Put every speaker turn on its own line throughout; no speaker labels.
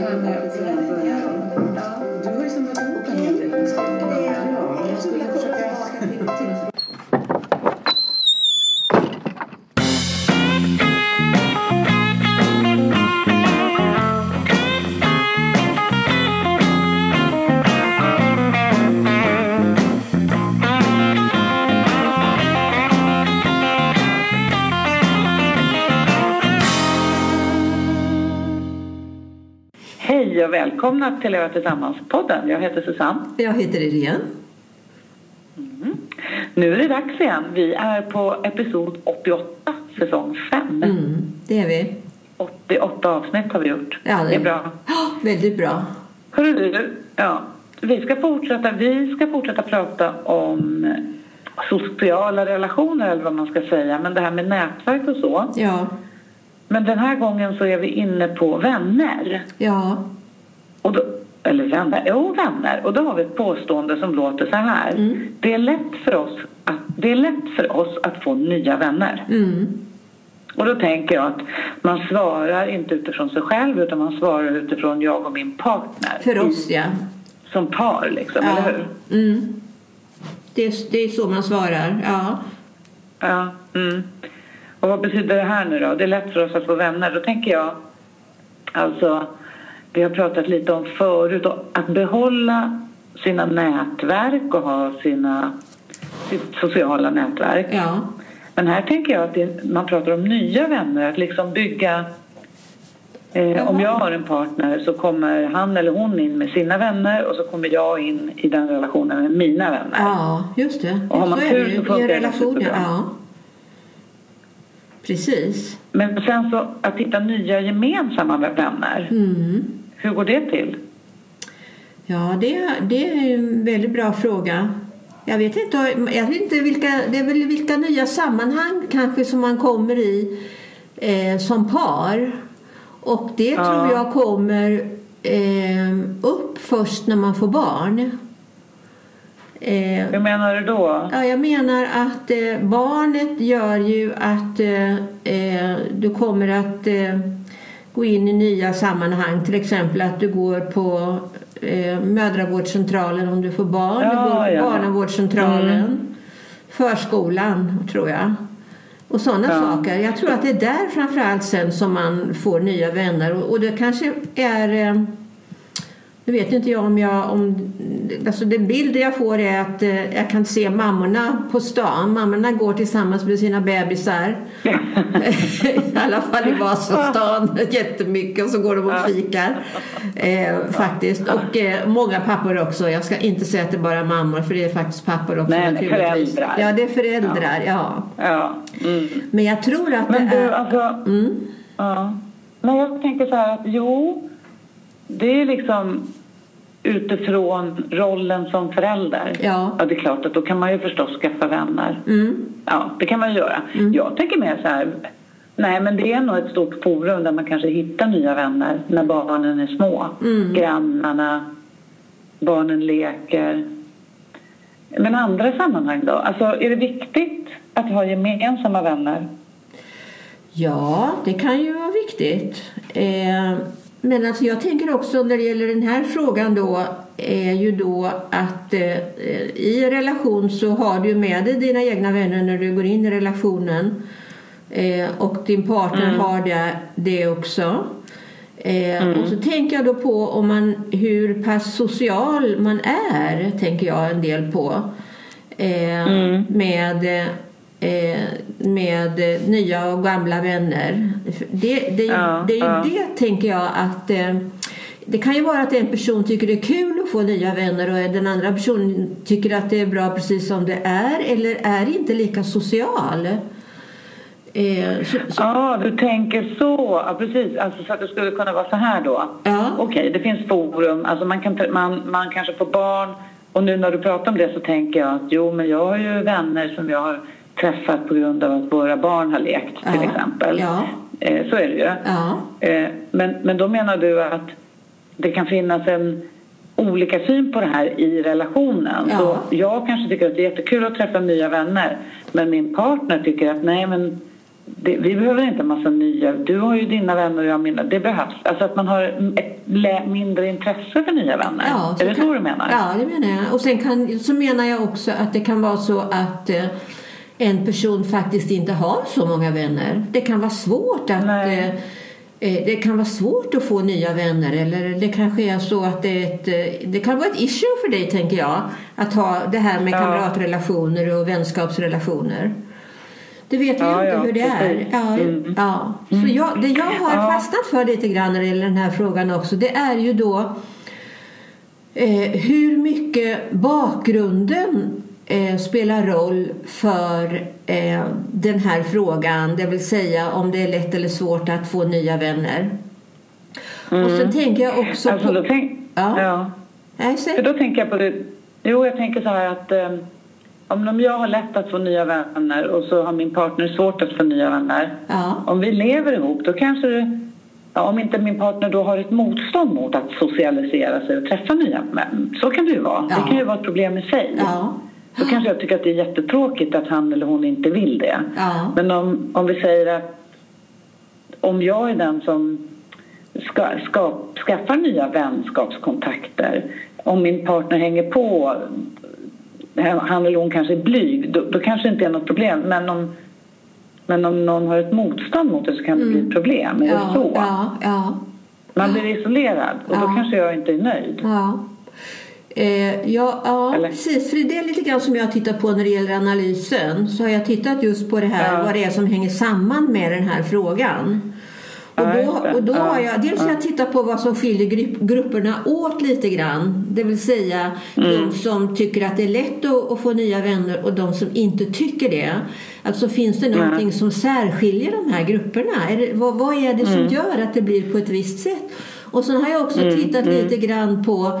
Du har ju samlat ihop en hel del jag skulle försöka...
välkomna till Leva Tillsammans-podden. Jag heter Susanne.
Jag heter Irene.
Nu är det dags igen. Vi är på episod 88, säsong 5.
Mm, det är vi.
88 avsnitt har vi gjort.
Ja,
det är bra.
Ja, väldigt bra.
Hörru du, ja, vi, ska fortsätta, vi ska fortsätta prata om sociala relationer eller vad man ska säga. Men det här med nätverk och så.
Ja,
Men den här gången så är vi inne på vänner.
ja,
Och då, eller vänner, jo vänner. Och då har vi ett påstående som låter så här.
Mm.
Det, är lätt för oss att, det är lätt för oss att få nya vänner.
mm,
Och då tänker jag att man svarar inte utifrån sig själv utan man svarar utifrån jag och min partner.
för oss ja.
Som par liksom,
ja.
eller hur?
Mm. Det, är, det är så man svarar, ja.
Ja. Mm. Och vad betyder det här nu då? Det är lätt för oss att få vänner. Då tänker jag, alltså, vi har pratat lite om förut, och att behålla sina nätverk och ha sina, sitt sociala nätverk.
Ja,
Men här tänker jag att det, man pratar om nya vänner, att liksom bygga... Eh, om jag har en partner så kommer han eller hon in med sina vänner och så kommer jag in i den relationen med mina vänner.
ja just det.
Och har man tur så funkar det superbra.
ja. Precis.
Men sen så att hitta nya gemensamma vänner,
Mm.
Hur går det till?
Ja, det, det är en väldigt bra fråga. Jag vet inte, jag vet inte vilka, det är väl vilka nya sammanhang kanske som man kommer i eh, som par. Och det
Ja.
tror jag kommer eh, upp först när man får barn. Eh,
Hur menar du då?
Ja, jag menar att eh, barnet gör ju att eh, eh, du kommer att eh, gå in i nya sammanhang. Till exempel att du går på eh, mödravårdscentralen om du får barn.
Ja,
du går på
ja.
barnavårdscentralen. Förskolan, tror jag. Och sådana
Ja.
saker. Jag tror att det är där framförallt sen som man får nya vänner. Och, och det kanske är... Eh, nu vet inte jag om jag... Om, alltså den bild jag får är att eh, jag kan se mammorna på stan. Mammorna går tillsammans med sina bebisar. I alla fall i Vasastan jättemycket och så går de och fikar. Eh, faktiskt. Och eh, många pappor också. Jag ska inte säga att det är bara mammor för det är faktiskt pappor också.
Nej, nej,
naturligtvis.
föräldrar.
Ja, det är föräldrar. Ja.
Ja. Mm.
Men jag tror att
Men
det
du,
är...
alltså...
Mm.
Ja. Men jag tänker så här att jo, det är liksom utifrån rollen som förälder.
Ja.
ja, det är klart att då kan man ju förstås skaffa vänner.
Mm.
Ja, det kan man ju göra. Jag tänker mer så här, nej men det är nog ett stort forum där man kanske hittar nya vänner när barnen är små.
Mm.
Grannarna, barnen leker. Men andra sammanhang då? Alltså är det viktigt att ha gemensamma vänner?
Ja, det kan ju vara viktigt. Eh, men alltså jag tänker också när det gäller den här frågan då är ju då att eh, i relation så har du med dig dina egna vänner när du går in i relationen. Eh, och din partner har det, det också. Eh, Och så tänker jag då på om man, hur pass social man är, tänker jag en del på. Eh, Med eh, med eh, nya och gamla vänner. Det, det,
Ja,
det är
ja.
det, tänker jag, att eh, det kan ju vara att en person tycker det är kul att få nya vänner och den andra personen tycker att det är bra precis som det är eller är inte lika social. Eh, så, så,
Ja, du tänker så. Ja, precis. Alltså, så att det skulle kunna vara så här då.
Ja.
Okej, det finns forum. Alltså, man, kan, man, man kanske får barn. Och nu när du pratar om det så tänker jag att jo, men jag har ju vänner som jag har träffat på grund av att våra barn har lekt till
Ja.
exempel.
Ja.
Eh, så är det ju.
ja,
Eh, men, men då menar du att det kan finnas en olika syn på det här i relationen.
Ja.
Så jag kanske tycker att det är jättekul att träffa nya vänner men min partner tycker att nej men det, vi behöver inte en massa nya. Du har ju dina vänner och jag har mina. Det behövs. Alltså att man har ett mindre intresse för nya vänner.
Ja,
är det
kan,
så du menar?
Ja, det menar jag. Och sen kan, så menar jag också att det kan vara så att eh, en person faktiskt inte har så många vänner. Det kan vara svårt att
Nej.
eh, eh, det kan vara svårt att få nya vänner eller det kanske är så att det är ett, eh, det kan vara ett issue för dig tänker jag att ha det här med
Ja.
kamratrelationer och vänskapsrelationer. Det vet vi
Ja,
inte
ja,
hur det är. Ja,
Mm.
ja. Så jag, det jag har fastnat för lite grann när det gäller den här frågan också det är ju då eh, hur mycket bakgrunden eh, spelar roll för eh, den här frågan, det vill säga om det är lätt eller svårt att få nya vänner. Och sen tänker jag också
Mm. Alltså,
på...
då, tänk,
Ja.
ja. För då tänker jag på det. Jo, jag tänker så här att eh, om jag har lätt att få nya vänner och så har min partner svårt att få nya vänner.
Ja.
Om vi lever ihop då kanske det, ja, om inte min partner då har ett motstånd mot att socialisera sig och träffa nya män. Så kan det ju vara.
Ja.
Det kan ju vara ett problem i sig.
Ja.
Så kanske jag tycker att det är jättetråkigt att han eller hon inte vill det.
Ja.
Men om, om vi säger att om jag är den som ska, ska, skaffar nya vänskapskontakter om min partner hänger på han eller hon kanske är blyg då, då kanske det inte är något problem men om, men om någon har ett motstånd mot det så kan det bli ett problem. Är det
Mm. Ja,
så?
ja, ja.
Man blir isolerad och då kanske jag inte är nöjd.
Ja. Eh, ja, ja
Eller?
precis. För det är lite grann som jag tittar på när det gäller analysen. Så har jag tittat just på det här,
Ja.
vad det är som hänger samman med den här frågan. Och då, och då har jag, dels har jag tittat på vad som skiljer grupp, grupperna åt lite grann. Det vill säga
Mm.
de som tycker att det är lätt att, att få nya vänner och de som inte tycker det. Alltså finns det någonting som särskiljer de här grupperna? Är det, vad, vad är det som
Mm.
gör att det blir på ett visst sätt? Och sen har jag också tittat lite grann på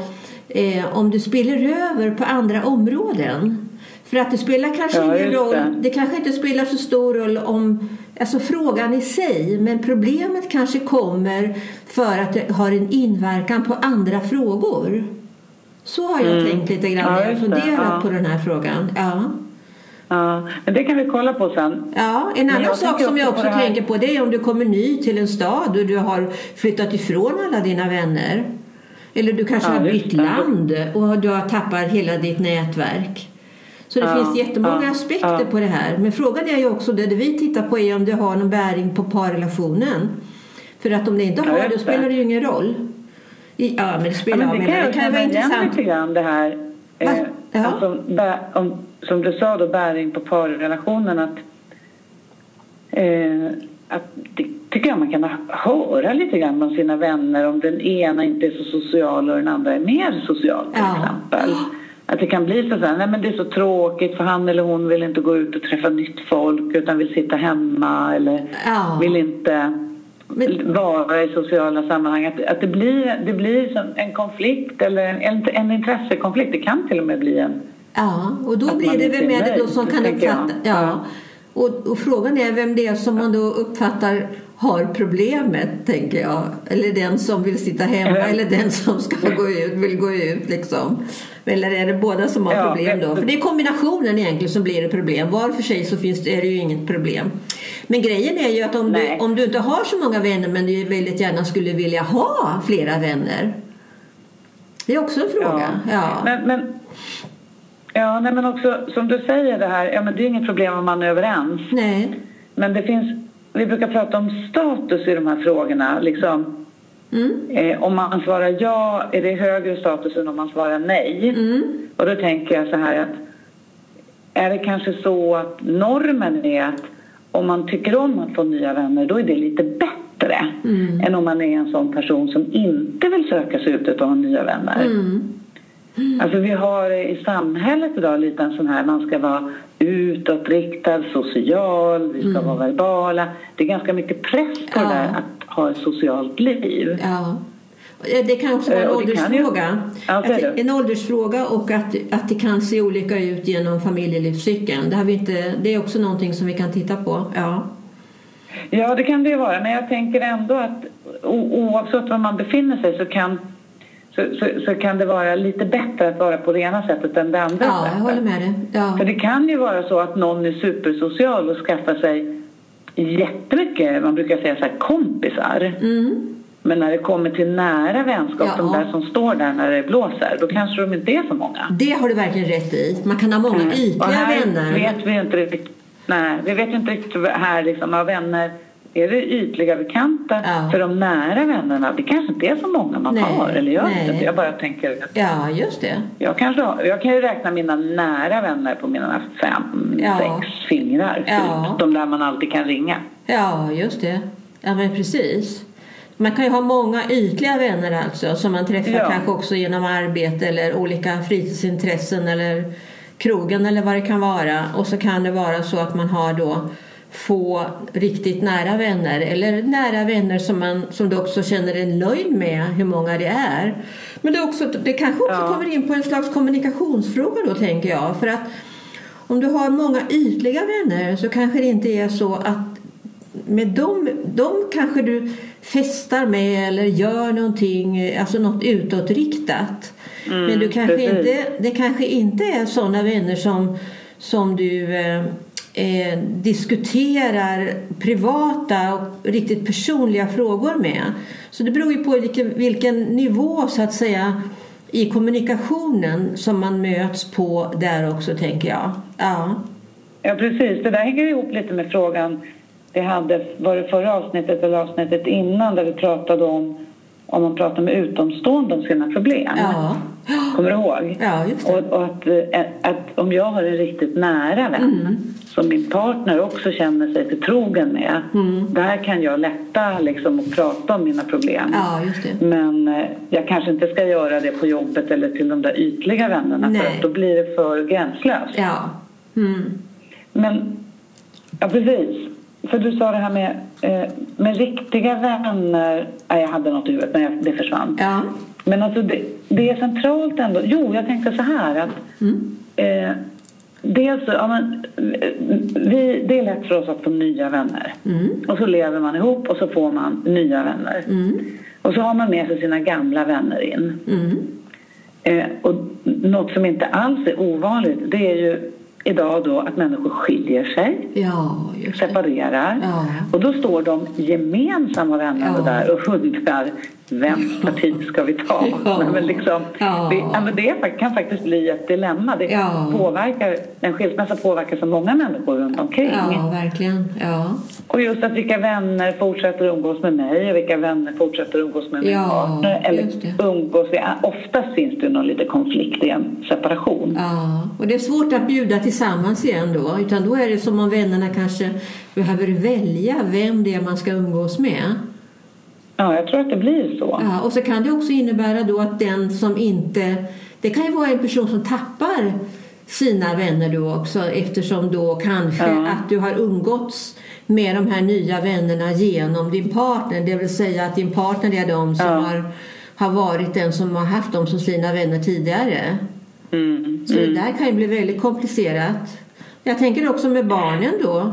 eh, om det spiller över på andra områden. För att det spelar kanske
Ja,
ingen roll.
det.
Det kanske inte spelar så stor roll om alltså frågan i sig, men problemet kanske kommer för att det har en inverkan på andra frågor. Så har jag tänkt lite grann
Mm. Ja,
när jag funderat
Ja.
på den här frågan. Ja.
Ja, men det kan vi kolla på sen.
Ja, en annan sak som jag
också på
tänker på det är om du kommer ny till en stad och du har flyttat ifrån alla dina vänner. Eller du kanske
Ja,
har bytt land och du har tappat hela ditt nätverk. Så det
Ja,
finns jättemånga
ja,
aspekter
ja.
på det här. Men frågan är ju också, det vi tittar på är om det har någon bäring på parrelationen. För att om det inte
Ja,
har det
det.
spelar det ju ingen roll. I, ja, men det
Ja,
spelar
men
jag
det kan
det kan vara intressant.
lite grann det här. Eh,
Ja.
alltså, bä, om, som du sa då, bäring på parrelationen. Att, eh, att det tycker jag man kan höra lite grann bland sina vänner om den ena inte är så social och den andra är mer social till
Ja.
exempel. Att det kan bli så här, nej men det är så tråkigt för han eller hon vill inte gå ut och träffa nytt folk utan vill sitta hemma eller
Ja.
vill inte
Men-
vara i sociala sammanhang. Att, att det blir, det blir en konflikt eller en, en intressekonflikt. Det kan till och med bli en...
Ja, och då blir det vem
är
det då som kan uppfatta... Ja.
Ja.
Och, och frågan är vem det är som man då uppfattar har problemet, tänker jag. Eller den som vill sitta hemma
Eller-
eller den som ska gå ut, vill gå ut liksom. Eller är det båda som har
Ja,
problem då? För det är kombinationen egentligen som blir ett problem. Var för sig så finns det, är det ju inget problem. Men grejen är ju att om du, om du inte har så många vänner men du väldigt gärna skulle vilja ha flera vänner. Det är också en fråga. Ja.
Men, men, ja, nej, men också som du säger det här, ja men det är inget problem om man är överens.
Nej.
Men det finns, vi brukar prata om status i de här frågorna. Liksom,
Mm.
eh, om man svarar ja är det högre status än om man svarar nej.
Mm.
Och då tänker jag så här att är det kanske så att normen är att om man tycker om att få nya vänner då är det lite bättre
Mm.
än om man är en sån person som inte vill söka sig ut ha nya vänner.
Mm.
Alltså vi har i samhället idag lite en sån här, man ska vara utåtriktad, social, vi ska
Mm.
vara verbala. Det är ganska mycket press på
Ja.
det där att ha ett socialt liv.
Ja. Det kan också vara en
Eh, kan ju-
åldersfråga.
Ja,
det-
du.
en åldersfråga och att, att det kan se olika ut genom familjelivscykeln. Det, har vi inte, det är också någonting som vi kan titta på. Ja.
Ja, det kan det ju vara. Men jag tänker ändå att oavsett var man befinner sig så kan, så, så, så kan det vara lite bättre att vara på det ena sättet än det andra
ja, jag håller med dig. Ja.
För det kan ju vara så att någon är supersocial och skaffar sig jättemycket, man brukar säga så här, kompisar.
Mm.
Men när det kommer till nära vänskap,
Ja.
de där som står där när det blåser, då kanske de inte är så många.
Det har du verkligen rätt i. Man kan ha många
Mm.
Ytliga vänner.
vet vi inte riktigt, nej, vi vet inte riktigt här liksom, av vänner. Är det ytliga bekanta?
Ja.
För de nära vännerna, det kanske inte är så många man
Nej,
har. Eller gör
nej.
det. Jag bara tänker att
Ja, just det.
jag, kanske har, jag kan ju räkna mina nära vänner på mina fem,
Ja.
sex fingrar.
Ja.
Typ. De där man alltid kan ringa.
Ja, just det. Ja, men precis. Man kan ju ha många ytliga vänner alltså som man träffar
Ja.
kanske också genom arbete eller olika fritidsintressen eller krogen eller vad det kan vara. Och så kan det vara så att man har då få riktigt nära vänner eller nära vänner som, man, som du också känner dig nöjd med hur många det är. Men det, också, det kanske också
Ja.
kommer in på en slags kommunikationsfråga då tänker jag. För att om du har många ytliga vänner så kanske det inte är så att med dem, dem kanske du festar med eller gör någonting, alltså något utåtriktat. Men du kanske
precis.
inte, det kanske inte är sådana vänner som, som du eh, eh, diskuterar privata och riktigt personliga frågor med. Så det beror ju på vilken, vilken nivå så att säga i kommunikationen som man möts på där också tänker jag. Ja.
Ja, precis. Det där hänger ihop lite med frågan vi hade, var det förra avsnittet eller avsnittet innan där vi pratade om om man pratar med utomstående om sina problem.
Ja.
Kommer du ihåg?
Ja.
Och, och att, eh, att om jag har en riktigt nära vän
Mm.
som min partner också känner sig förtrogen med.
Mm.
Där kan jag lätta liksom och prata om mina problem.
Ja.
Men eh, jag kanske inte ska göra det på jobbet eller till de där ytliga vännerna
Nej.
för att då blir det för gränslöst.
Ja. Mm.
Men, ja precis. För du sa det här med, eh, med riktiga vänner. Nej, jag hade något i huvudet men jag- det försvann.
Ja.
Men alltså det, det är centralt ändå. Jo, jag tänkte så här att
Mm.
eh, dels, ja, men, vi, det är lätt för oss att få nya vänner.
Mm.
Och så lever man ihop och så får man nya vänner.
Mm.
Och så har man med sig sina gamla vänner in.
Mm.
Eh, och något som inte alls är ovanligt det är ju idag då att människor skiljer sig,
Ja, just
separerar.
Ja.
Och då står de gemensamma vännerna
Ja.
där och undrar vems parti ska vi ta?
Ja.
Men liksom, det, det kan faktiskt bli ett dilemma. Det påverkar, en skilsmässa påverkar så många människor runt omkring.
Ja, verkligen. Ja.
Och just att vilka vänner fortsätter umgås med mig och vilka vänner fortsätter umgås med min partner. Eller umgås vi, oftast finns det någon lite konflikt i en separation.
ja. Och det är svårt att bjuda tillsammans igen då. Utan då är det som om vännerna kanske behöver välja vem det är man ska umgås med.
Ja, jag tror att det blir så.
Ja, och så kan det också innebära då att den som inte... Det kan ju vara en person som tappar sina vänner då också eftersom då kanske
Ja.
att du har umgåtts med de här nya vännerna genom din partner. Det vill säga att din partner är de som
Ja.
har, har varit den som har haft dem som sina vänner tidigare.
Mm.
Så det där kan ju bli väldigt komplicerat. Jag tänker också med barnen då.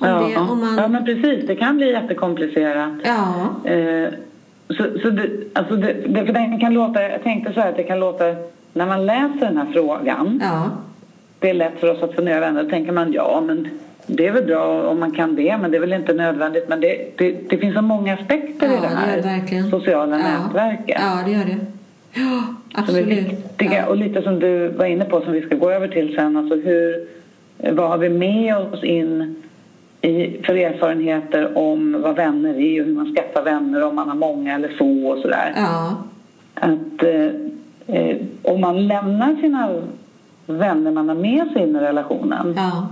Om
Ja,
det, om man,
ja, men precis. Det kan bli jättekomplicerat.
ja,
Eh, så, så det, alltså det, det, för den kan låta, jag tänkte så här att det kan låta, när man läser den här frågan,
ja,
det är lätt för oss att nya vänner, då tänker man ja, men det är väl bra om man kan det, men det är väl inte nödvändigt. Men det, det, finns så många aspekter
ja
i det här
det
sociala
ja.
nätverket.
Ja, det gör det. Ja,
som är
absolut.
viktiga. Och lite som du var inne på, som vi ska gå över till sen. Alltså hur, vad har vi med oss in i, för erfarenheter om vad vänner är och hur man skaffar vänner, om man har många eller få och sådär.
Ja,
Att eh, eh, om man lämnar sina vänner man har med sig in i relationen
ja,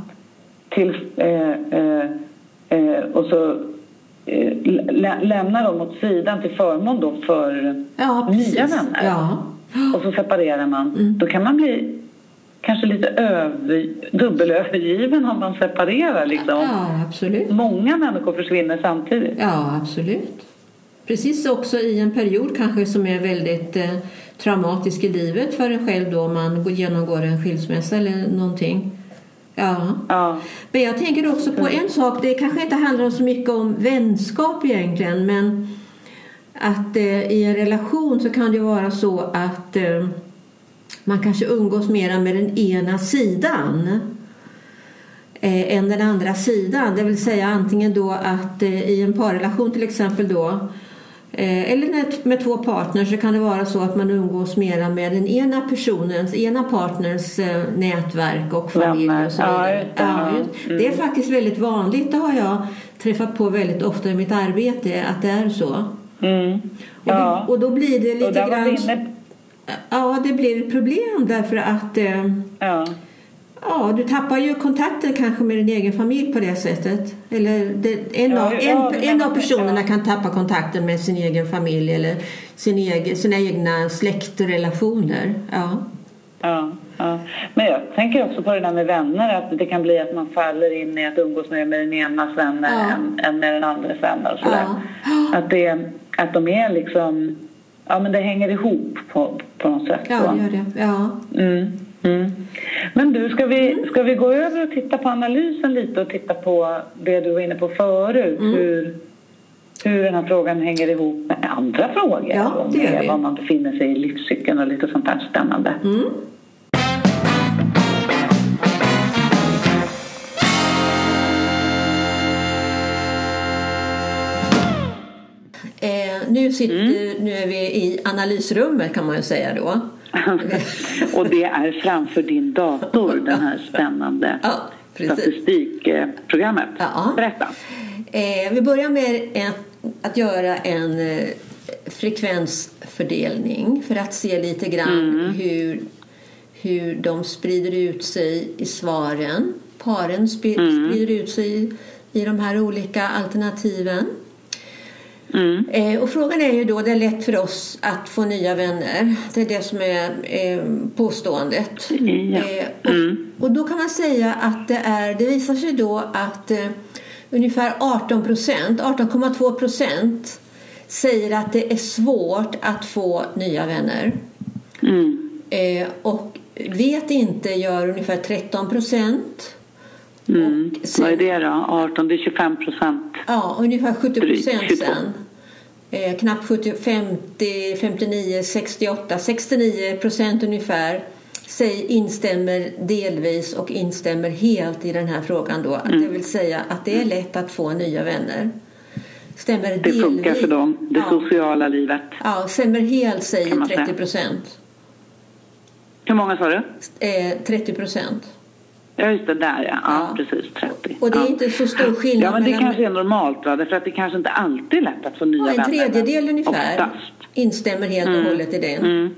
till, eh, eh, eh, och så eh, lä, lämnar dem åt sidan till förmån då för
ja
nya vänner
Ja,
och så separerar man.
Mm.
Då kan man bli kanske lite över, dubbelövergiven om man separerar. Liksom.
ja, absolut.
Många människor försvinner samtidigt.
Ja, absolut. Precis också i en period kanske som är väldigt eh, traumatisk i livet för en själv då om man går- genomgår en skilsmässa eller någonting. Ja.
Ja,
Men jag tänker också på en sak. Det kanske inte handlar så mycket om vänskap egentligen men att eh, i en relation så kan det vara så att eh, man kanske umgås mera med den ena sidan. eh, än den andra sidan. Det vill säga antingen då att eh, i en parrelation till exempel då Eh, eller med två partners så kan det vara så att man umgås mera med den ena personens, ena partners eh, nätverk och familj och så vidare. Ja, det är faktiskt väldigt vanligt, det har jag träffat på väldigt ofta i mitt arbete, att det är så.
Mm.
Ja. Och, då, och då blir det lite grann... Ja, det blir ett problem därför att eh, ja. Ja, du tappar ju kontakten kanske med din egen familj på det sättet. Eller det, en, ja, av, en, en av personerna kan tappa kontakten med sin egen familj eller sin egen, sina egna släktrelationer. Ja.
Ja, ja. Men jag tänker också på det där med vänner, att det kan bli att man faller in i att umgås mer med den enas vänner ja. än, än med den andres vänner och sådär. Ja. Att, det, att de är liksom, ja men det hänger ihop på, på något sätt.
Ja, det gör det. Ja.
Mm. Mm. Men du, ska vi, ska vi gå över och titta på analysen lite och titta på det du var inne på förut? Mm. Hur, hur den här frågan hänger ihop med andra frågor?
Ja, det gör vi.
Var man befinner sig i livscykeln och lite sånt där spännande.
Mm. Nu, sitter, mm. nu är vi i analysrummet kan man ju säga då.
och det är framför din dator, den här spännande ja, statistikprogrammet. Ja. Berätta.
Eh, vi börjar med en, att göra en eh, frekvensfördelning för att se lite grann mm. hur, hur de sprider ut sig i svaren. Paren sprider, mm. sprider ut sig i, i de här olika alternativen. Mm. Eh, och frågan är ju då, det är lätt för oss att få nya vänner. Det är det som är eh, påståendet.
Mm. Eh,
och, mm. och, då kan man säga att det är, det visar sig då att eh, ungefär 18 procent, 18,2 procent säger att det är svårt att få nya vänner.
Mm.
Och vet inte gör ungefär 13 procent.
Mm. Sen, Vad är det då? 18, det är 25 procent.
Ja, ungefär 70 procent sen. Eh, knappt 70, 50, 59, 68, 69 procent ungefär säg, instämmer delvis och instämmer helt i den här frågan då. Mm. Det vill säga att det är lätt att få nya vänner. Stämmer
det delvis. funkar för dem, det ja. sociala livet.
Ja, stämmer helt säger 30 procent.
Hur många sa du?
Eh, 30 procent.
Ja, just det. Där, ja. ja, ja. precis. 30.
Och det är ja. inte så stor skillnad.
Ja, men det mellan... kanske är normalt, va? Därför att det kanske inte alltid är lätt att få nya
vänner.
En
tredjedel ungefär Oftast. instämmer helt och mm. hållet i det.
Mm.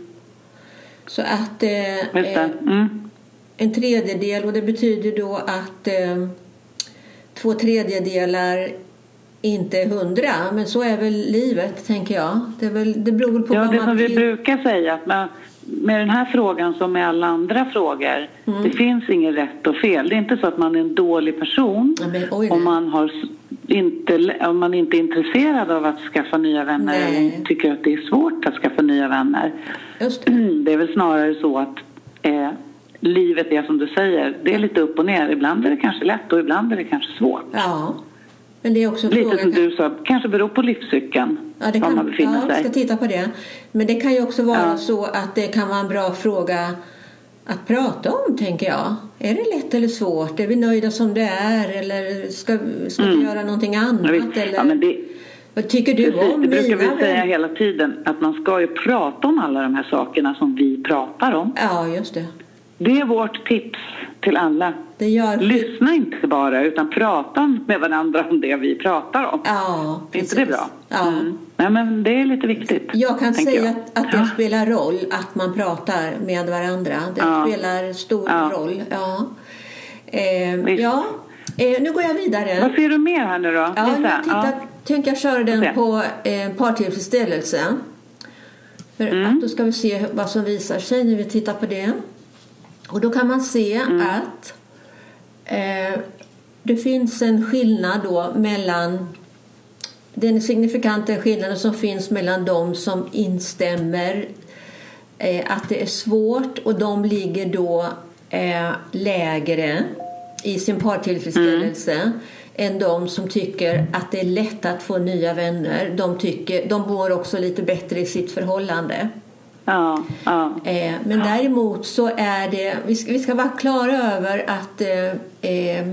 Så att... Eh, mm. En tredjedel, och det betyder då att eh, två tredjedelar inte är hundra, men så är väl livet, tänker jag. Det, är väl, det beror på
ja,
vad
det
man...
som vi brukar säga, att man med den här frågan som med alla andra frågor, mm. det finns inget rätt och fel. Det är inte så att man är en dålig person
men,
om, man har inte, om man inte är intresserad av att skaffa nya vänner nej. eller tycker att det är svårt att skaffa nya vänner.
Det.
det är väl snarare så att eh, livet är som du säger, det är lite upp och ner. Ibland är det kanske lätt och ibland är det kanske svårt.
Ja. Men det är också
Lite frågan, som du sa, kanske beror på livscykeln.
Ja, det kan, man befinner ja, sig. vi ska titta på det. Men det kan ju också vara ja. så att det kan vara en bra fråga att prata om, tänker jag. Är det lätt eller svårt? Är vi nöjda som det är eller ska, ska mm. vi göra någonting annat? Ja, eller?
Ja, men det,
Vad tycker du
precis,
om
Det brukar vi säga hela tiden, att man ska ju prata om alla de här sakerna som vi pratar om.
Ja, just det.
Det är vårt tips till alla. Lyssna inte bara, utan prata med varandra om det vi pratar om.
Ja,
precis. inte det bra?
Ja. Mm.
Nej, men det är lite viktigt.
Jag kan säga jag. Att, att det ja. spelar roll att man pratar med varandra. Det ja. spelar stor ja. roll. Ja. Eh, ja. Eh, nu går jag vidare.
Vad ser du mer här nu då?
Ja, nu titta, tänker jag köra den på eh, partillfredsställelse. För mm. att då ska vi se vad som visar sig när vi tittar på det. Och då kan man se mm. att eh, det finns en skillnad då mellan den signifikanta skillnaden som finns mellan de som instämmer eh, att det är svårt och de ligger då eh, lägre i sin partillfredsställelse mm. än de som tycker att det är lätt att få nya vänner. De, tycker, de mår också lite bättre i sitt förhållande.
Ja, ja.
Eh, men däremot så är det, vi ska, vi ska vara klara över att eh, eh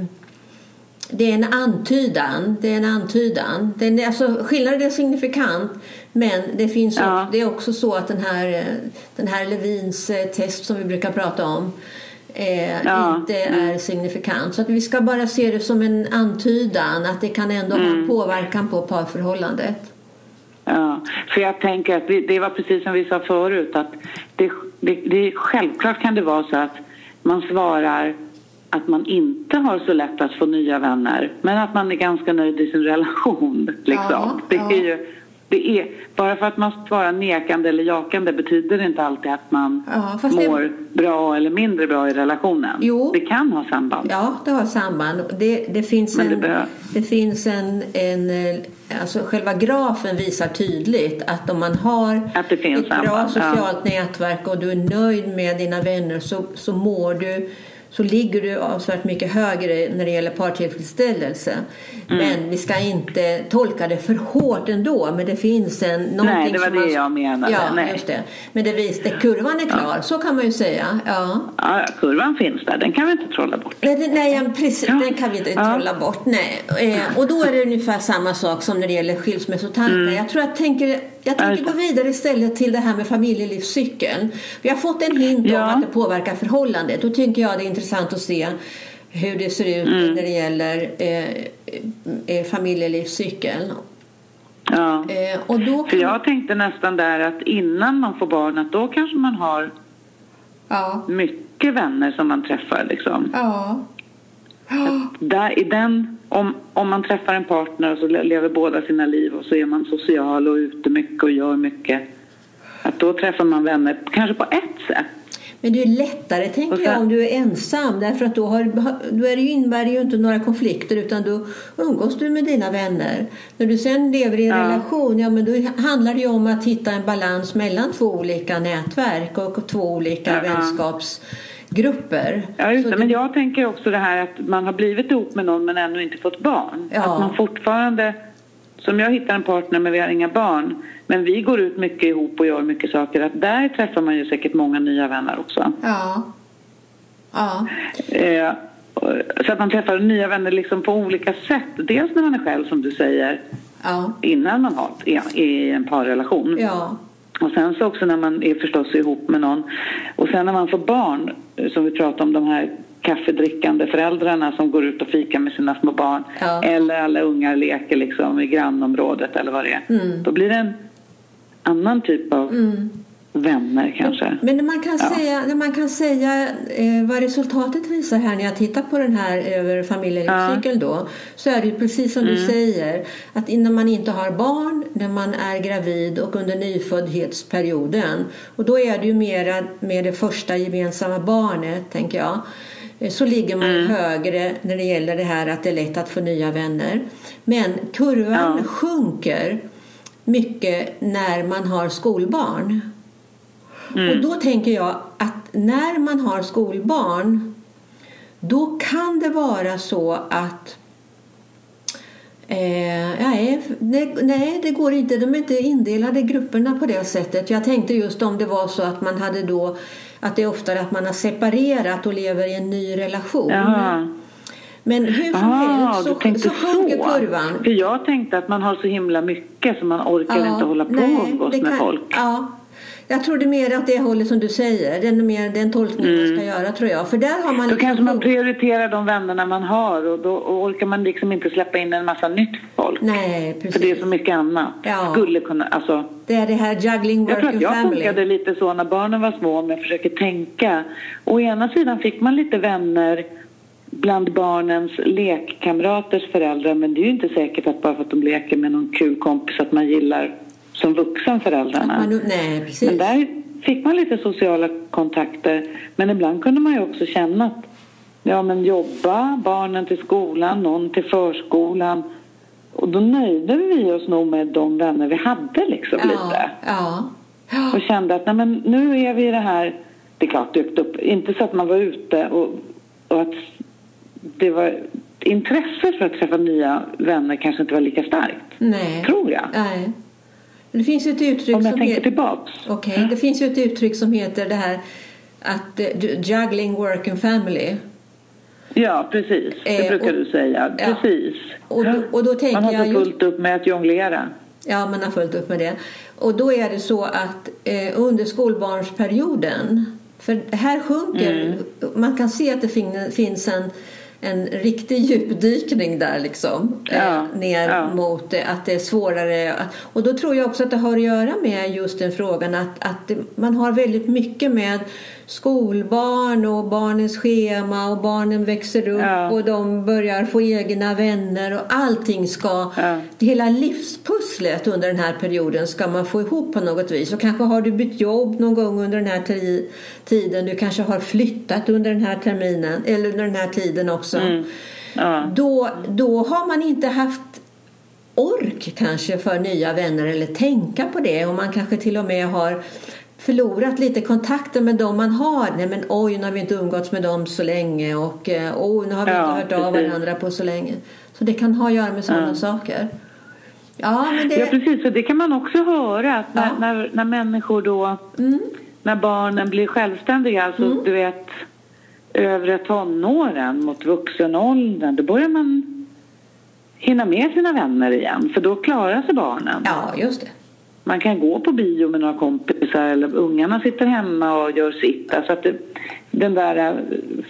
det är en antydan. Det är en antydan. Den är, alltså, skillnaden är signifikant. Men det, finns
Ja.
också, det är också så att den här, eh, den här Levins eh, test som vi brukar prata om eh,
Ja.
inte är signifikant. Så att vi ska bara se det som en antydan att det kan ändå ha
Mm.
en påverkan på parförhållandet.
För jag tänker att det, det var precis som vi sa förut att det, det, det, självklart kan det vara så att man svarar att man inte har så lätt att få nya vänner men att man är ganska nöjd i sin relation. Liksom.
Ja,
det är ju, det är, bara för att man svarar nekande eller jakande betyder det inte alltid att man
Ja, fast det-
mår bra eller mindre bra i relationen.
Jo.
Det kan ha samband.
Ja, det har samband. Det, det finns
Men det
en,
behö-
det finns en, en eh, alltså själva grafen visar tydligt att om man har
Att
ett bra
samband, ja.
socialt nätverk och du är nöjd med dina vänner så, så mår du så ligger du avsevärt mycket högre när det gäller partillfredsställelse.
Mm.
Men vi ska inte tolka det för hårt ändå. Men det finns en... någonting
Nej, det var det
man-
jag menade.
Ja,
Nej.
just det. Men det vis, det, kurvan är klar, så kan man ju säga. Ja.
Ja, kurvan finns där, den kan vi inte trolla bort.
Nej, nej ja, precis,
Ja.
den kan vi inte
Ja.
trolla bort. Nej. Eh, och då är det ungefär samma sak som när det gäller skilsmässotankar. Jag tror jag tänker, jag tänker
just
gå vidare istället till det här med familjelivscykeln. Vi har fått en hint
Ja.
om att det påverkar förhållandet. Då tycker jag det är intressant att se hur det ser ut
Mm.
när det gäller eh, eh, familjelivscykeln.
Ja.
Eh, och då
För
kan,
jag tänkte nästan där att innan man får barn att då kanske man har
ja,
mycket vänner som man träffar liksom.
ja.
Där, i den, om, om man träffar en partner och så le- lever båda sina liv och så är man social och ute mycket och gör mycket. Att då träffar man vänner kanske på ett sätt.
Men det är lättare tänker jag om du är ensam därför att då, har, då är det ju, innebär det ju inte några konflikter utan då umgås du med dina vänner. När du sen lever i en
Ja.
relation, ja men då handlar det ju om att hitta en balans mellan två olika nätverk och två olika
Ja.
Vänskapsgrupper.
Ja, just det. Men jag tänker också det här att man har blivit ihop med någon men ännu inte fått barn.
Ja.
Att man fortfarande, som jag hittar en partner men vi har inga barn, men vi går ut mycket ihop och gör mycket saker, att där träffar man ju säkert många nya vänner också.
Ja. Ja.
Eh, så att man träffar nya vänner liksom på olika sätt. Dels när man är själv, som du säger,
Ja.
innan man har, i en parrelation.
Ja.
Och sen så också när man är förstås ihop med någon. Och sen när man får barn, som vi pratade om, de här kaffedrickande föräldrarna som går ut och fikar med sina små barn.
Ja.
Eller alla ungar leker liksom i grannområdet eller vad det är.
Mm.
Då blir det en annan typ av
Mm.
Vänner kanske.
Men när man kan
Ja.
säga, när man kan säga eh, vad resultatet visar här när jag tittar på den här över familjelivscykeln då så är det ju precis som
Mm.
du säger att innan man inte har barn, när man är gravid och under nyföddhetsperioden och då är det ju mera med det första gemensamma barnet tänker jag eh, så ligger man
Mm.
högre när det gäller det här att det är lätt att få nya vänner. Men kurvan
Ja.
sjunker mycket när man har skolbarn.
Mm.
Och då tänker jag att när man har skolbarn då kan det vara så att Eh, nej, nej, det går inte. De är inte indelade i grupperna på det sättet. Jag tänkte just om det var så att man hade då att det är oftare att man har separerat och lever i en ny relation.
Jaha.
Men hur som
Ah,
helst så, så sjunker kurvan.
För jag tänkte att man har så himla mycket så man orkar inte hålla på
nej,
och umgås med
kan-
folk.
Ja. Jag tror det är mer att det håller som du säger. Det är mer den tolkning man ska göra tror jag. För där har man
Mm. Då
liksom
kanske man prioriterar de vännerna man har och då orkar man liksom inte släppa in en massa nytt folk.
Nej,
För
precis.
det är så mycket annat.
Ja.
Skulle kunna, alltså,
Det är det här juggling
jag
work
tror att jag
family.
funkade lite så när barnen var små om jag försöker tänka. Å ena sidan fick man lite vänner bland barnens lekkamraters föräldrar men det är ju inte säkert att bara för att de leker med någon kul kompis att man gillar som vuxen föräldrarna.
Man, nej, precis.
Men där fick man lite sociala kontakter. Men ibland kunde man ju också känna att ja, men jobba, barnen till skolan, någon till förskolan. Och då nöjde vi oss nog med de vänner vi hade liksom
ja,
lite.
Ja. Ja.
Och kände att nej, men nu är vi i det här, det är klart dykt upp, inte så att man var ute och, och att det var intresset för att träffa nya vänner kanske inte var lika starkt.
Nej.
Tror jag.
Nej. Det finns ju ett uttryck
Om jag
som
tänker
heter...
tillbaks.
Okej, det finns ett uttryck som heter det här att eh, juggling work and family.
Ja, precis. Det
Eh,
brukar
och-
du säga.
ja.
Precis.
Och då- och då tänker
Man har så fullt upp med att jonglera.
Ja, man har fullt upp med det. Och då är det så att eh, under skolbarnsperioden, för här sjunker,
Mm.
man kan se att det fin, finns en, en riktig djupdykning där liksom.
Ja,
Eh, ner
ja.
mot eh, att det är svårare. Att, och då tror jag också att det har att göra med just den frågan att, att det, man har väldigt mycket med skolbarn och barnens schema och barnen växer upp
Ja.
och de börjar få egna vänner och allting ska
Ja.
Hela livspusslet under den här perioden ska man få ihop på något vis. Och kanske har du bytt jobb någon gång under den här ti- tiden. Du kanske har flyttat under den här terminen eller under den här tiden också.
Mm. Ja.
Då, då har man inte haft ork kanske för nya vänner eller tänka på det. Och man kanske till och med har förlorat lite kontakten med dem man har. Nej men oj, nu har vi inte umgåtts med dem så länge och eh, oj, nu har vi
Ja,
inte hört av varandra på så länge. Så det kan ha att göra med sådana
Ja.
saker. Ja, men det...
Ja, precis. Och det kan man också höra. Att när,
Ja.
när, när människor då...
Mm.
När barnen blir självständiga, alltså du vet övre tonåren mot vuxenåldern, då börjar man hinna med sina vänner igen. För då klarar sig barnen.
Ja, just det.
Man kan gå på bio med några kompisar eller ungarna sitter hemma och gör sitt. Alltså att det, den där eh,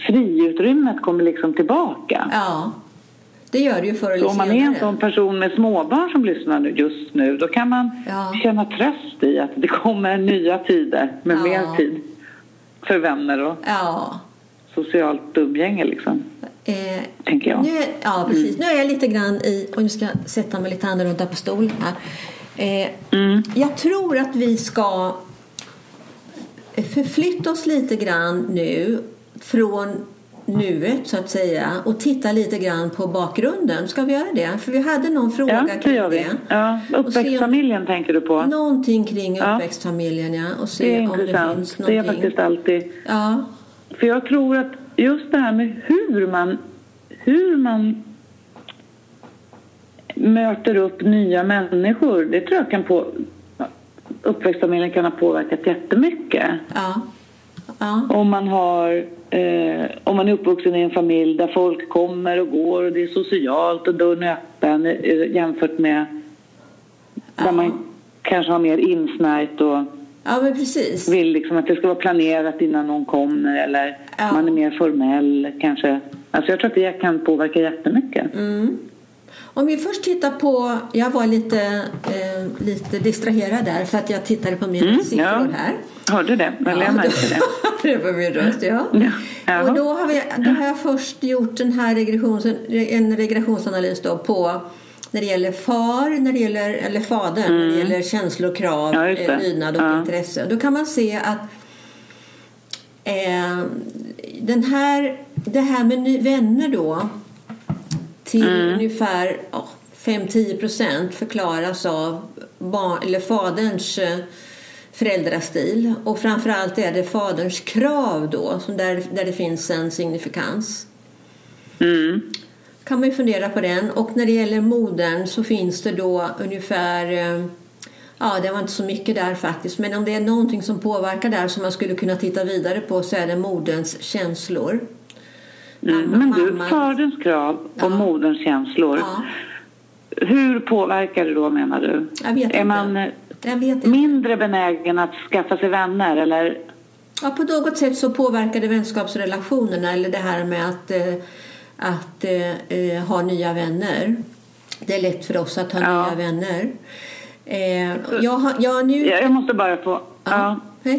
friutrymmet kommer liksom tillbaka.
Ja, det gör det ju förr eller
Så om man är en
senare.
sån person med småbarn som lyssnar nu just nu då kan man
Ja.
känna tröst i att det kommer nya tider med
Ja.
mer tid för vänner och
Ja.
socialt umgänge liksom,
Eh,
tänker jag.
nu är, ja, precis. Nu är jag lite grann i... Och nu ska jag sätta mig lite annorlunda på stolen här. Eh,
Mm.
Jag tror att vi ska förflytta oss lite grann nu från nuet så att säga och titta lite grann på bakgrunden. Ska vi göra det? För vi hade någon fråga
Ja, det
kring
gör vi.
det.
Ja,
se om-
uppväxtfamiljen tänker du på.
Någonting kring uppväxtfamiljen ja. Och
Det
se
är
om det
intressant.
finns
Det är faktiskt alltid...
Ja,
För jag tror att just det här med hur man, hur man möter upp nya människor, det tror jag kan på... Uppväxtfamiljen kan ha påverkat jättemycket.
ja, ja.
Om man, har, eh, om man är uppvuxen i en familj där folk kommer och går och det är socialt och dörren är öppen eh, jämfört med
Ja.
där man kanske har mer insnärjt och
Ja, men precis.
vill liksom att det ska vara planerat innan någon kommer eller
Ja.
man är mer formell kanske. Alltså jag tror att det kan påverka jättemycket.
Mm. Om vi först tittar på... Jag var lite, eh, lite distraherad där för att jag tittade på mina
Mm,
siffror
ja.
här.
Hörde det? Väl jag märkte det.
det var min röst, ja.
Ja.
Och då har, vi, då har jag först gjort den här regressions, en regressionsanalys då på när det gäller far, när det gäller, eller fadern, när det gäller känslor, krav,
Mm. Ja,
eh, lydnad och
Ja.
intresse. Då kan man se att eh, den här, det här med ny, vänner då till
Mm.
ungefär ja, 5-10 procent förklaras av barn, eller faderns eh, föräldrastil och framförallt är det faderns krav då som där, där det finns en signifikans.
Mm.
kan man ju fundera på den och när det gäller modern så finns det då ungefär eh, Ja, det var inte så mycket där faktiskt. Men om det är någonting som påverkar där som man skulle kunna titta vidare på så är det moderns känslor.
Mm. Men du, faderns krav och
Ja.
moderns känslor.
Ja,
Hur påverkar det då menar du?
jag vet
är
inte.
man mindre benägen att skaffa sig vänner eller?
Ja, på något sätt så påverkar det vänskapsrelationerna eller det här med att, eh, att eh, eh, ha nya vänner. Det är lätt för oss att ha
Ja.
nya vänner. Jag, har, jag nu...
Jag måste bara få... Ja.
Ja.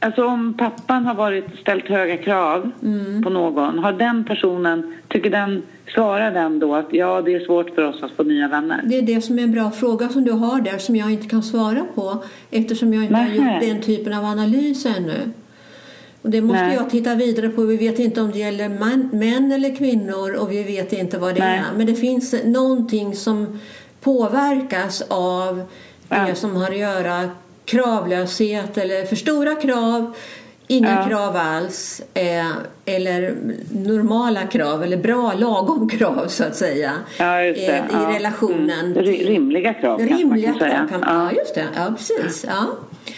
Alltså om pappan har varit ställt höga krav
Mm.
på någon, har den personen, tycker den, svarar den då att ja det är svårt för oss att få nya vänner?
Det är det som är en bra fråga som du har där som jag inte kan svara på eftersom jag inte har
Nähä.
gjort den typen av analys ännu. Och det måste
Nej.
jag titta vidare på. Vi vet inte om det gäller man, män eller kvinnor och vi vet inte vad det
Nej.
är. Men det finns någonting som påverkas av det
Ja.
som har att göra kravlöshet eller för stora krav, inga
Ja.
krav alls eh, eller normala krav eller bra lagom krav så att säga
Ja,
eh, i
Ja.
relationen
Mm. Rimliga krav man
rimliga
kan säga.
krav. Ja. just det. Ja, precis. Ja.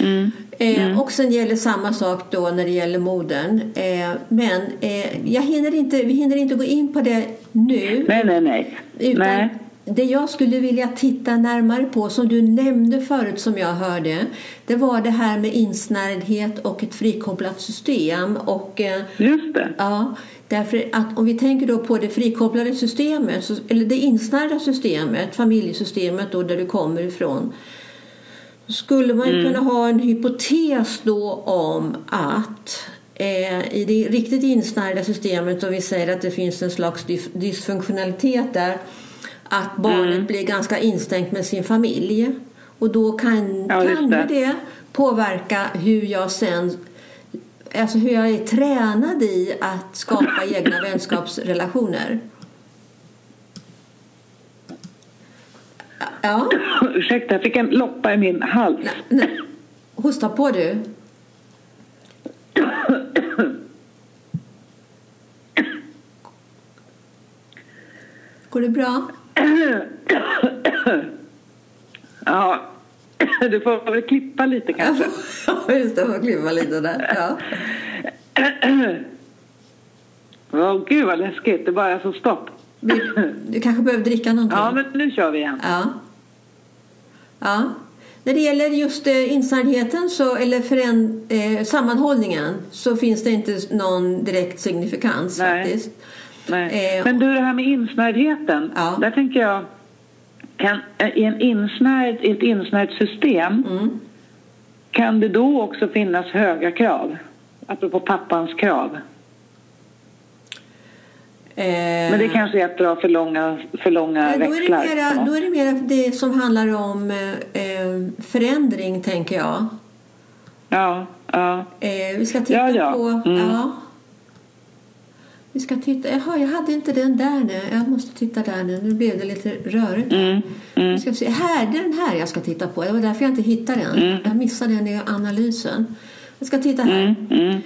Mm.
Eh,
Mm.
Och sen gäller samma sak då när det gäller modern. Eh, men eh, jag hinner inte, vi hinner inte gå in på det nu.
Nej, nej, nej.
Utan
nej.
Det jag skulle vilja titta närmare på, som du nämnde förut som jag hörde, det var det här med insnärjdhet och ett frikopplat system. Och, eh,
Just det.
ja, därför att om vi tänker då på det frikopplade systemet, eller det insnärjda systemet, familjesystemet då där du kommer ifrån, skulle man ju kunna ha en hypotes då om att eh, i det riktigt insnärjda systemet, om vi säger att det finns en slags dys- dysfunktionalitet där, att barnet blir ganska instängt med sin familj. Och då kan,
Ja,
kan
det.
det. det påverka hur jag sen Alltså hur jag är tränad i att skapa egna vänskapsrelationer. Ja,
Ursäkta, jag fick en loppa i min hals.
nej, nej. hosta på du. Går det bra?
Ja, du får väl klippa lite kanske.
Ja, just det. Får klippa lite där. Ja.
Åh gud vad läskigt, det bara så stopp.
Du, du kanske behöver dricka någonting?
Ja, men nu kör vi igen.
Ja. ja. När det gäller just eh, insnärjdheten så, eller föränd, eh, sammanhållningen så finns det inte någon direkt signifikans
Nej.
faktiskt.
Nej.
Eh,
Men du, det här med insnärdheten.
Ja.
Där tänker jag, kan, i, en insnärd, ett insnärjt system
Mm.
kan det då också finnas höga krav? Apropå pappans krav.
Eh,
Men det kanske är att dra för långa, för långa
eh, då, är
växlar.
det mera, då är det mera det som handlar om eh, eh, förändring, tänker jag.
Ja, ja.
Eh, vi ska titta
Ja, ja.
på...
Mm.
Ja. Vi ska titta. Jaha, jag hade inte den där nu. Jag måste titta där nu. Nu blev det lite rörigt.
Mm, mm.
Vi ska se. Här, det är den här jag ska titta på. Det var därför jag inte hittade den. Jag missade den i analysen. Jag ska titta här.
Mm, mm.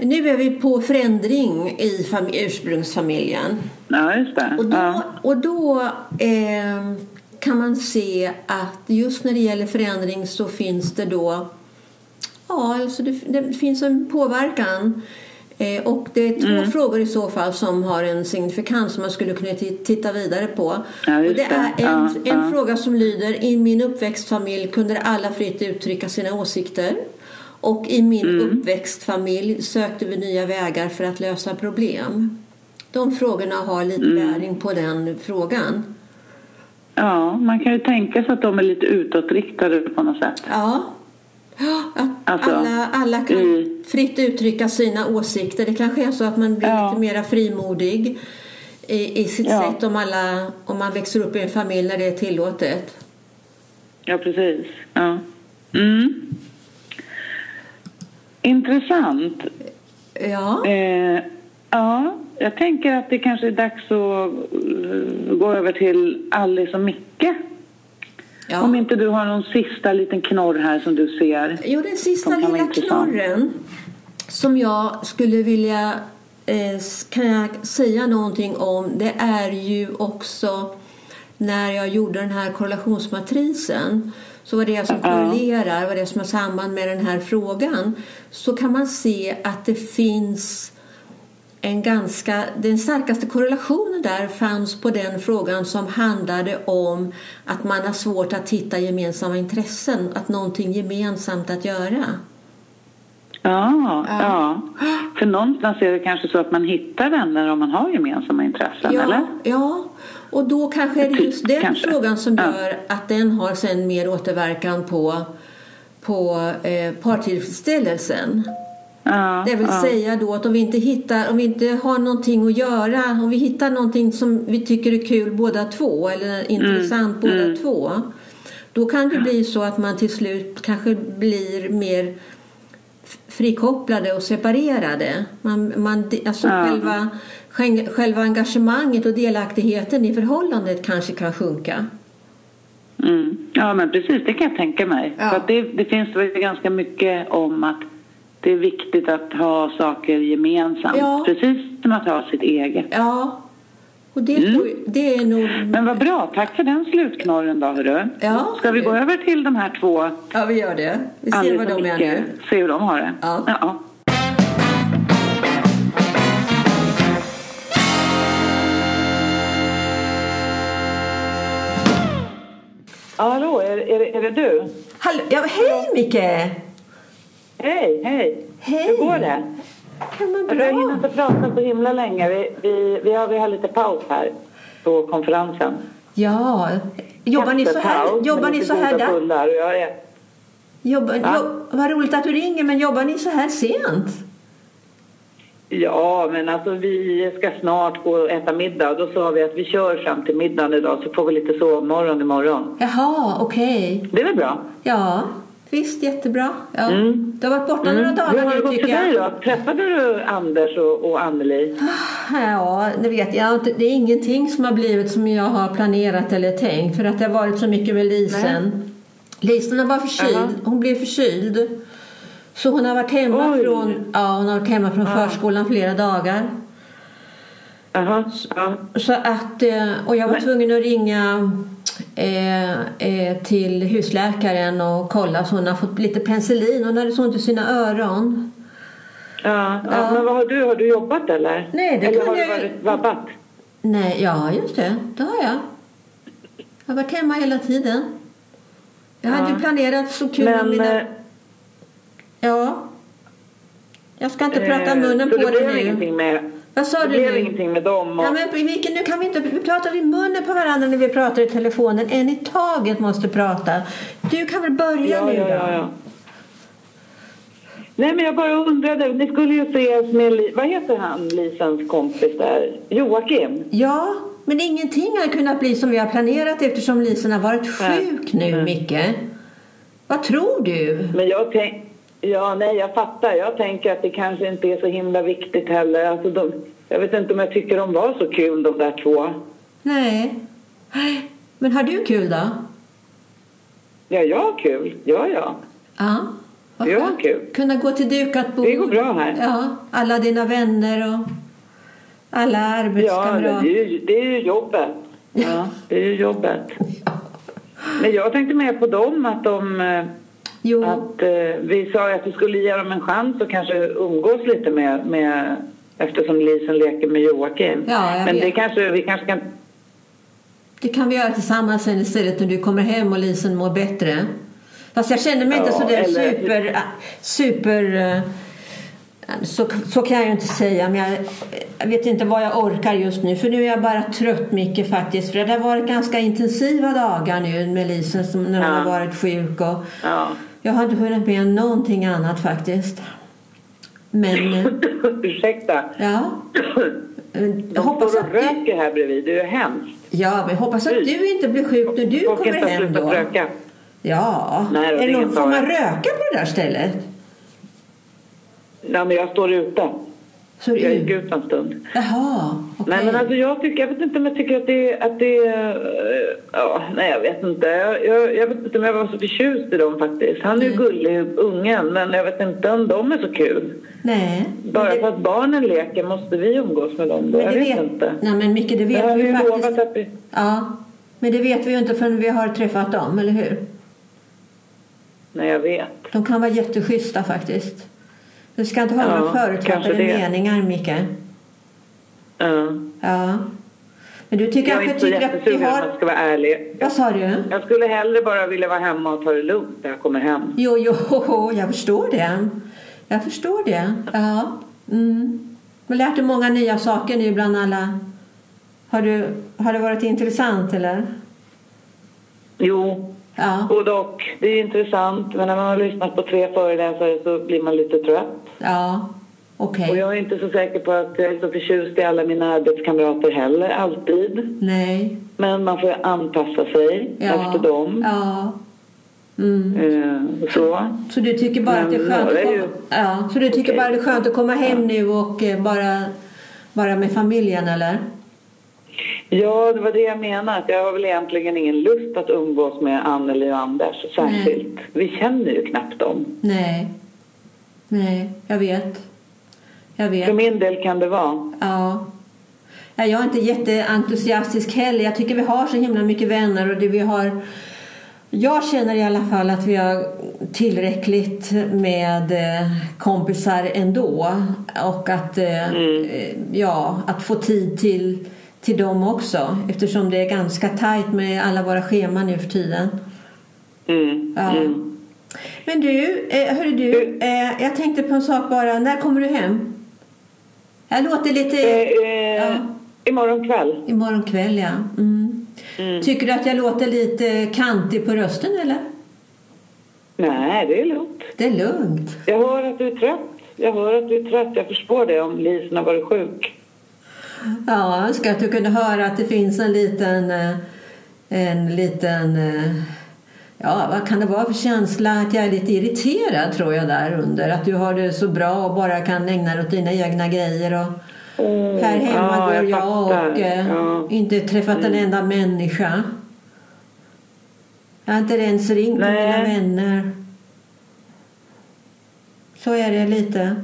Nu är vi på förändring i fam- ursprungsfamiljen.
Ja, just det.
Och då,
Ja.
och då eh, kan man se att just när det gäller förändring så finns det då Ja, alltså det, det finns en påverkan. Eh, och det är två
Mm.
frågor i så fall som har en signifikans som man skulle kunna ti- titta vidare på.
Ja,
och det är
det.
en,
Ja,
en
ja.
fråga som lyder I min uppväxtfamilj kunde alla fritt uttrycka sina åsikter. Och i min
Mm.
uppväxtfamilj sökte vi nya vägar för att lösa problem. De frågorna har lite
Mm.
bäring på den frågan.
ja, man kan ju tänka sig att de är lite utåtriktade på något sätt.
Ja. Ja, Att
Alltså,
alla, alla kan
i-
fritt uttrycka sina åsikter. Det kanske är så att man blir
Ja.
lite mer frimodig i, i sitt
Ja.
sätt om, alla, om man växer upp i en familj där det är tillåtet.
Ja, precis. Ja. Mm. Intressant.
Ja,
Eh, ja, jag tänker att det kanske är dags att eh, gå över till Alice och Micke.
Ja.
Om inte du har någon sista liten knorr här som du ser.
Jo, den sista lilla knorren som jag skulle vilja eh, kan jag säga någonting om det är ju också när jag gjorde den här korrelationsmatrisen så var det som korrelerar, vad det som har samband med den här frågan så kan man se att det finns en ganska, den starkaste korrelationen där fanns på den frågan som handlade om att man har svårt att hitta gemensamma intressen, att någonting gemensamt att göra.
Ja,
Ja.
ja. För någonstans är det kanske så att man hittar vänner om man har gemensamma intressen, eller?
Ja, ja, och då kanske är det just den
Kanske.
frågan som
Ja.
gör att den har sen mer återverkan på, på eh, partillfredsställelsen.
Ja,
Det vill
ja.
säga då att om vi inte hittar, om vi inte har någonting att göra, om vi hittar någonting som vi tycker är kul båda två eller intressant båda två. Då kan det bli så att man till slut kanske blir mer frikopplade och separerade. Man, man, alltså
Ja.
själva, själva- engagemanget och delaktigheten i förhållandet kanske kan sjunka.
Mm. Ja, men precis, det kan jag tänka mig.
Ja.
För det, det finns väl ganska mycket om att det är viktigt att ha saker gemensamt.
Ja.
Precis som att ha sitt eget.
Ja, Och det, tror, det är nog...
Men vad bra, tack för den slutknorren då hörru.
Ja.
Ska vi gå över till de här två
Ja, vi gör det. Vi ser
Alice
vad de är nu.
Se hur de har det.
Ja.
ja. Hallå, är, är, är det du?
Hallå, ja, hej Micke!
Hej, hej!
Hej!
Hur går det?
Ja, men
Alltså, jag hinner
bra.
inte prata så himla länge. Vi, vi, vi, har, vi har lite paus här på konferensen.
Ja, jobbar ni så här, jobbar ni så här där?
jag är,
Jobbar,
Va?
jobb, vad roligt att du ringer, men jobbar ni så här sent?
Ja, men alltså vi ska snart gå och äta middag då sa vi att vi kör fram till middagen idag så får vi lite sovmorgon imorgon.
Jaha, okej.
Det är väl bra?
Ja, visst, jättebra. Ja.
Mm.
Du har varit borta några
Hur
dagar
har det
nu
gått
tycker
för dig då? Träffade du Anders och, och Anneli?
Ja, det vet jag inte. Det är ingenting som har blivit som jag har planerat eller tänkt för att det har varit så mycket med Lisen. Lisen var förkyld.
Jaha.
Hon blev förkyld. Så hon har varit hemma
Oj.
från, ja, hon har varit hemma från
Ja.
förskolan flera dagar.
Jaha, ja.
Så att, eh, och jag var
Men-
tvungen att ringa eh, eh, till husläkaren och kolla så hon har fått lite penicillin. Hon hade så ont i sina öron.
Ja, ja.
Ja.
Men vad har du? Har du jobbat eller?
Nej, det
eller har du varit vabbat?
Nej, ja just det. Det har jag. Jag har varit hemma hela tiden. Jag hade
Ja.
ju planerat så kul
Men...
mina...
eh,
Ja. Jag ska inte prata
eh,
munnen
så
på
det
dig
blev
nu.
ingenting med...
Vad sa
det
du
blev
nu?
ingenting med dem och...
Ja, men vilken, nu kan vi inte... Vi pratar i munnen på varandra när vi pratar i telefonen. En i taget måste prata. Du kan väl börja
Ja,
nu
ja,
då?
ja, ja. Nej, men jag bara undrade. Ni skulle ju ses med... Vad heter han, Lisans kompis där? Joakim?
Ja, men ingenting har kunnat bli som vi har planerat eftersom Lisen har varit
Nej.
sjuk nu,
Nej.
Micke. Vad tror du?
Men jag tänk... Ja, nej, jag fattar. Jag tänker att det kanske inte är så himla viktigt heller. Alltså, de... Jag vet inte om jag tycker de var så kul, de där två.
Nej. Men har du kul då?
Ja, jag har kul. Ja, ja.
Ja. vad
Ja,
skönt.
kul.
Kunna gå till dukat bord.
Det går bra här.
Ja, alla dina vänner och alla
Ja, det
arbetskamrater.
är, ju, det är ju jobbet. Ja, det är ju jobbet. Men jag tänkte mer på dem, att de... eh,
Jo,
Att, eh, vi sa att vi skulle ge dem en chans och kanske umgås lite med, med eftersom Lisen leker med Joakim.
Ja, jag
Men
vet.
det kanske, vi kanske kan...
det kan vi göra tillsammans sen istället när du kommer hem och Lisen mår bättre. Fast jag känner mig inte
Ja,
så där
eller-
super... super äh, så, så kan jag ju inte säga, men jag, jag vet inte vad jag orkar just nu. För nu är jag bara trött mycket faktiskt. För det har varit ganska intensiva dagar nu med Lisen som, när hon
Ja.
har varit sjuk. Och
Ja.
Jag har inte hunnit med någonting annat faktiskt. Men, eh,
Ursäkta.
ja. Jag hoppas att du,
röker här bredvid. Det är ju hemskt.
ja, men jag hoppas att du inte blir sjuk när du
Folk
kommer hem då.
röka.
Ja,
Nej, ingen
får man röka på det där stället?
Ja, men jag står ute.
Så
Jag gick ut en stund.
jaha, okej.
Nej, men alltså jag tycker, jag vet inte om jag tycker att det, att det eh, ja, nej jag vet inte. Jag, jag, jag vet inte om jag var så förtjust i dem faktiskt. Han är ju
Mm.
gullig, ungen, men jag vet inte om de är så kul.
Nej.
Bara
men
för att barnen leker måste vi umgås med dem då?
men
Jag
det
vet,
vet,
inte.
Nej, men Micke, det vet
har
vi
ju
ju faktiskt.
att vi...
Ja, men det vet vi ju inte förrän vi har träffat dem, eller hur?
Nej, jag vet.
De kan vara jätteschyssta faktiskt. Du ska inte ha
Ja,
några förutfattade meningar, Micke.
Ja.
Ja. Men du tycker
Jag
kanske tycker att vi har...
jag ska vara ärlig.
Vad sa du?
Jag skulle hellre bara vilja vara hemma och ta det lugnt när jag kommer hem.
Jo, jo, jag förstår det. Jag förstår det. Ja. Mm. Du har lärt dig många nya saker nu bland alla. Har, du, har det varit intressant eller?
Jo,
Ja.
både och. Det är intressant, men när man har lyssnat på tre föreläsare så blir man lite trött.
Ja. Okej.
Och jag är inte så säker på att jag är så förtjust i alla mina arbetskamrater heller, alltid.
Nej.
Men man får anpassa sig
Ja.
efter dem.
Ja. Mm.
Eh, så.
Så du tycker bara att det är skönt att komma, ja, så du tycker bara det är skönt att komma hem nu och eh, bara vara med familjen eller?
Ja, det var det jag menade. Att jag har väl egentligen ingen lust att umgås med Anneli och Anders särskilt. Vi känner ju knappt dem.
Nej. Nej, jag vet. Jag
För
vet.
min del kan det vara.
Ja. Ja, Jag är inte jätteentusiastisk heller. Jag tycker vi har så himla mycket vänner och det vi har jag känner i alla fall att vi har tillräckligt med eh, kompisar ändå och att, eh, eh, ja, att få tid till, till dem också eftersom det är ganska tajt med alla våra scheman nu för tiden.
Mm.
Ja.
Mm.
Men du, eh, hörru du, eh, jag tänkte på en sak bara. När kommer du hem? Jag låter lite...
Eh, eh,
Ja.
Imorgon kväll.
Imorgon kväll, ja. Mm.
Mm.
Tycker du att jag låter lite kantig på rösten eller?
Nej, det är lugnt.
Det är lugnt.
Jag hör att du är trött. Jag hör att du är trött. Jag förstår det om Lisen har varit sjuk.
Ja, jag önskar att du kunde höra att det finns en liten... eh, En liten... eh, Ja, vad kan det vara för känsla? Att jag är lite irriterad tror jag där under. Att du har det så bra och bara kan ägna dig åt dina egna grejer. Och här hemma
ja,
går
jag
jag, och eh,
Ja.
inte träffat en enda människa. Jag har inte ens ringt
Nej.
mina vänner. Så är det lite.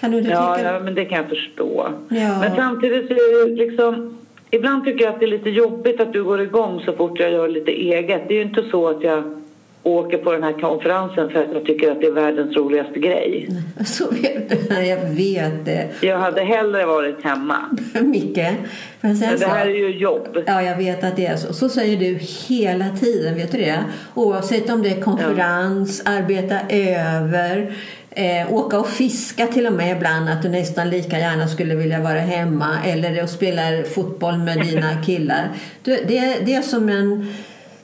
Kan du inte
Ja,
tycka?
ja, men det kan jag förstå.
Ja.
Men samtidigt så är det liksom... Ibland tycker jag att det är lite jobbigt att du går igång så fort jag gör lite eget. Det är ju inte så att jag åker på den här konferensen för att jag tycker att det är världens roligaste grej.
Så vet du. Jag vet det.
Jag hade hellre varit hemma.
Micke. Men sen
Men det
så,
här är ju jobb.
Ja, jag vet att det är så. Så säger du hela tiden, vet du det? Oavsett om det är konferens, arbeta över, eh, åka och fiska till och med ibland. Att du nästan lika gärna skulle vilja vara hemma. Eller att spela fotboll med dina killar. Du, det, det är som en...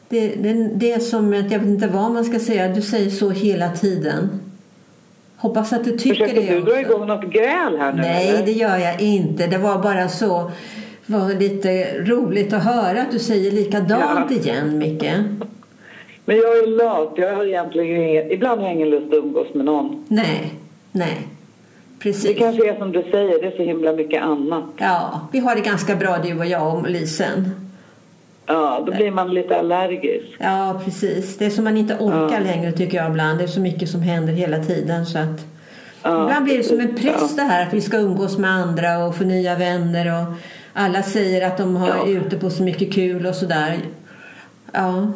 Det, det, det är som ett, jag vet inte vad man ska säga, du säger så hela tiden. Hoppas att du tycker
Försöker
det
du dra igång något gräl här nu?
Nej,
eller?
det gör jag inte. Det var bara så var lite roligt att höra att du säger likadant
Ja.
igen, Micke.
Men jag är lat. Jag har egentligen ingen... Ibland har jag ingen lust att umgås med någon.
Nej, nej.
Det
Precis.
kanske är som du säger, det är så himla mycket annat.
Ja, vi har det ganska bra du och jag och Lisen.
Ja, då blir man lite allergisk.
Ja, precis. Det är som man inte orkar
Ja.
längre tycker jag ibland. Det är så mycket som händer hela tiden så att
Ja,
Ibland blir det som en press det här att vi ska umgås med andra och få nya vänner och alla säger att de har
Ja.
ute på så mycket kul och sådär. Ja,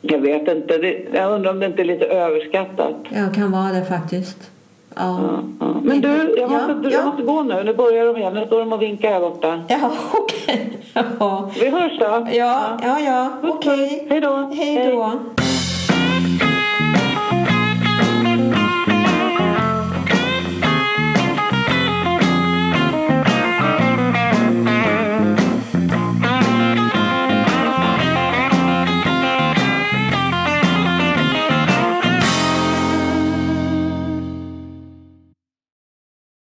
Jag vet inte. Det, jag undrar om det inte är lite överskattat.
jag kan vara det faktiskt. Ja.
Ja, ja. Men du, jag måste,
Ja,
du,
ja.
jag måste gå nu. Nu börjar de igen. Nu står de och vinkar här borta.
Ja, okej. Ja,
Vi hörs då.
ja, ja, ja. Okej.
puss. Hej då.
Hej då.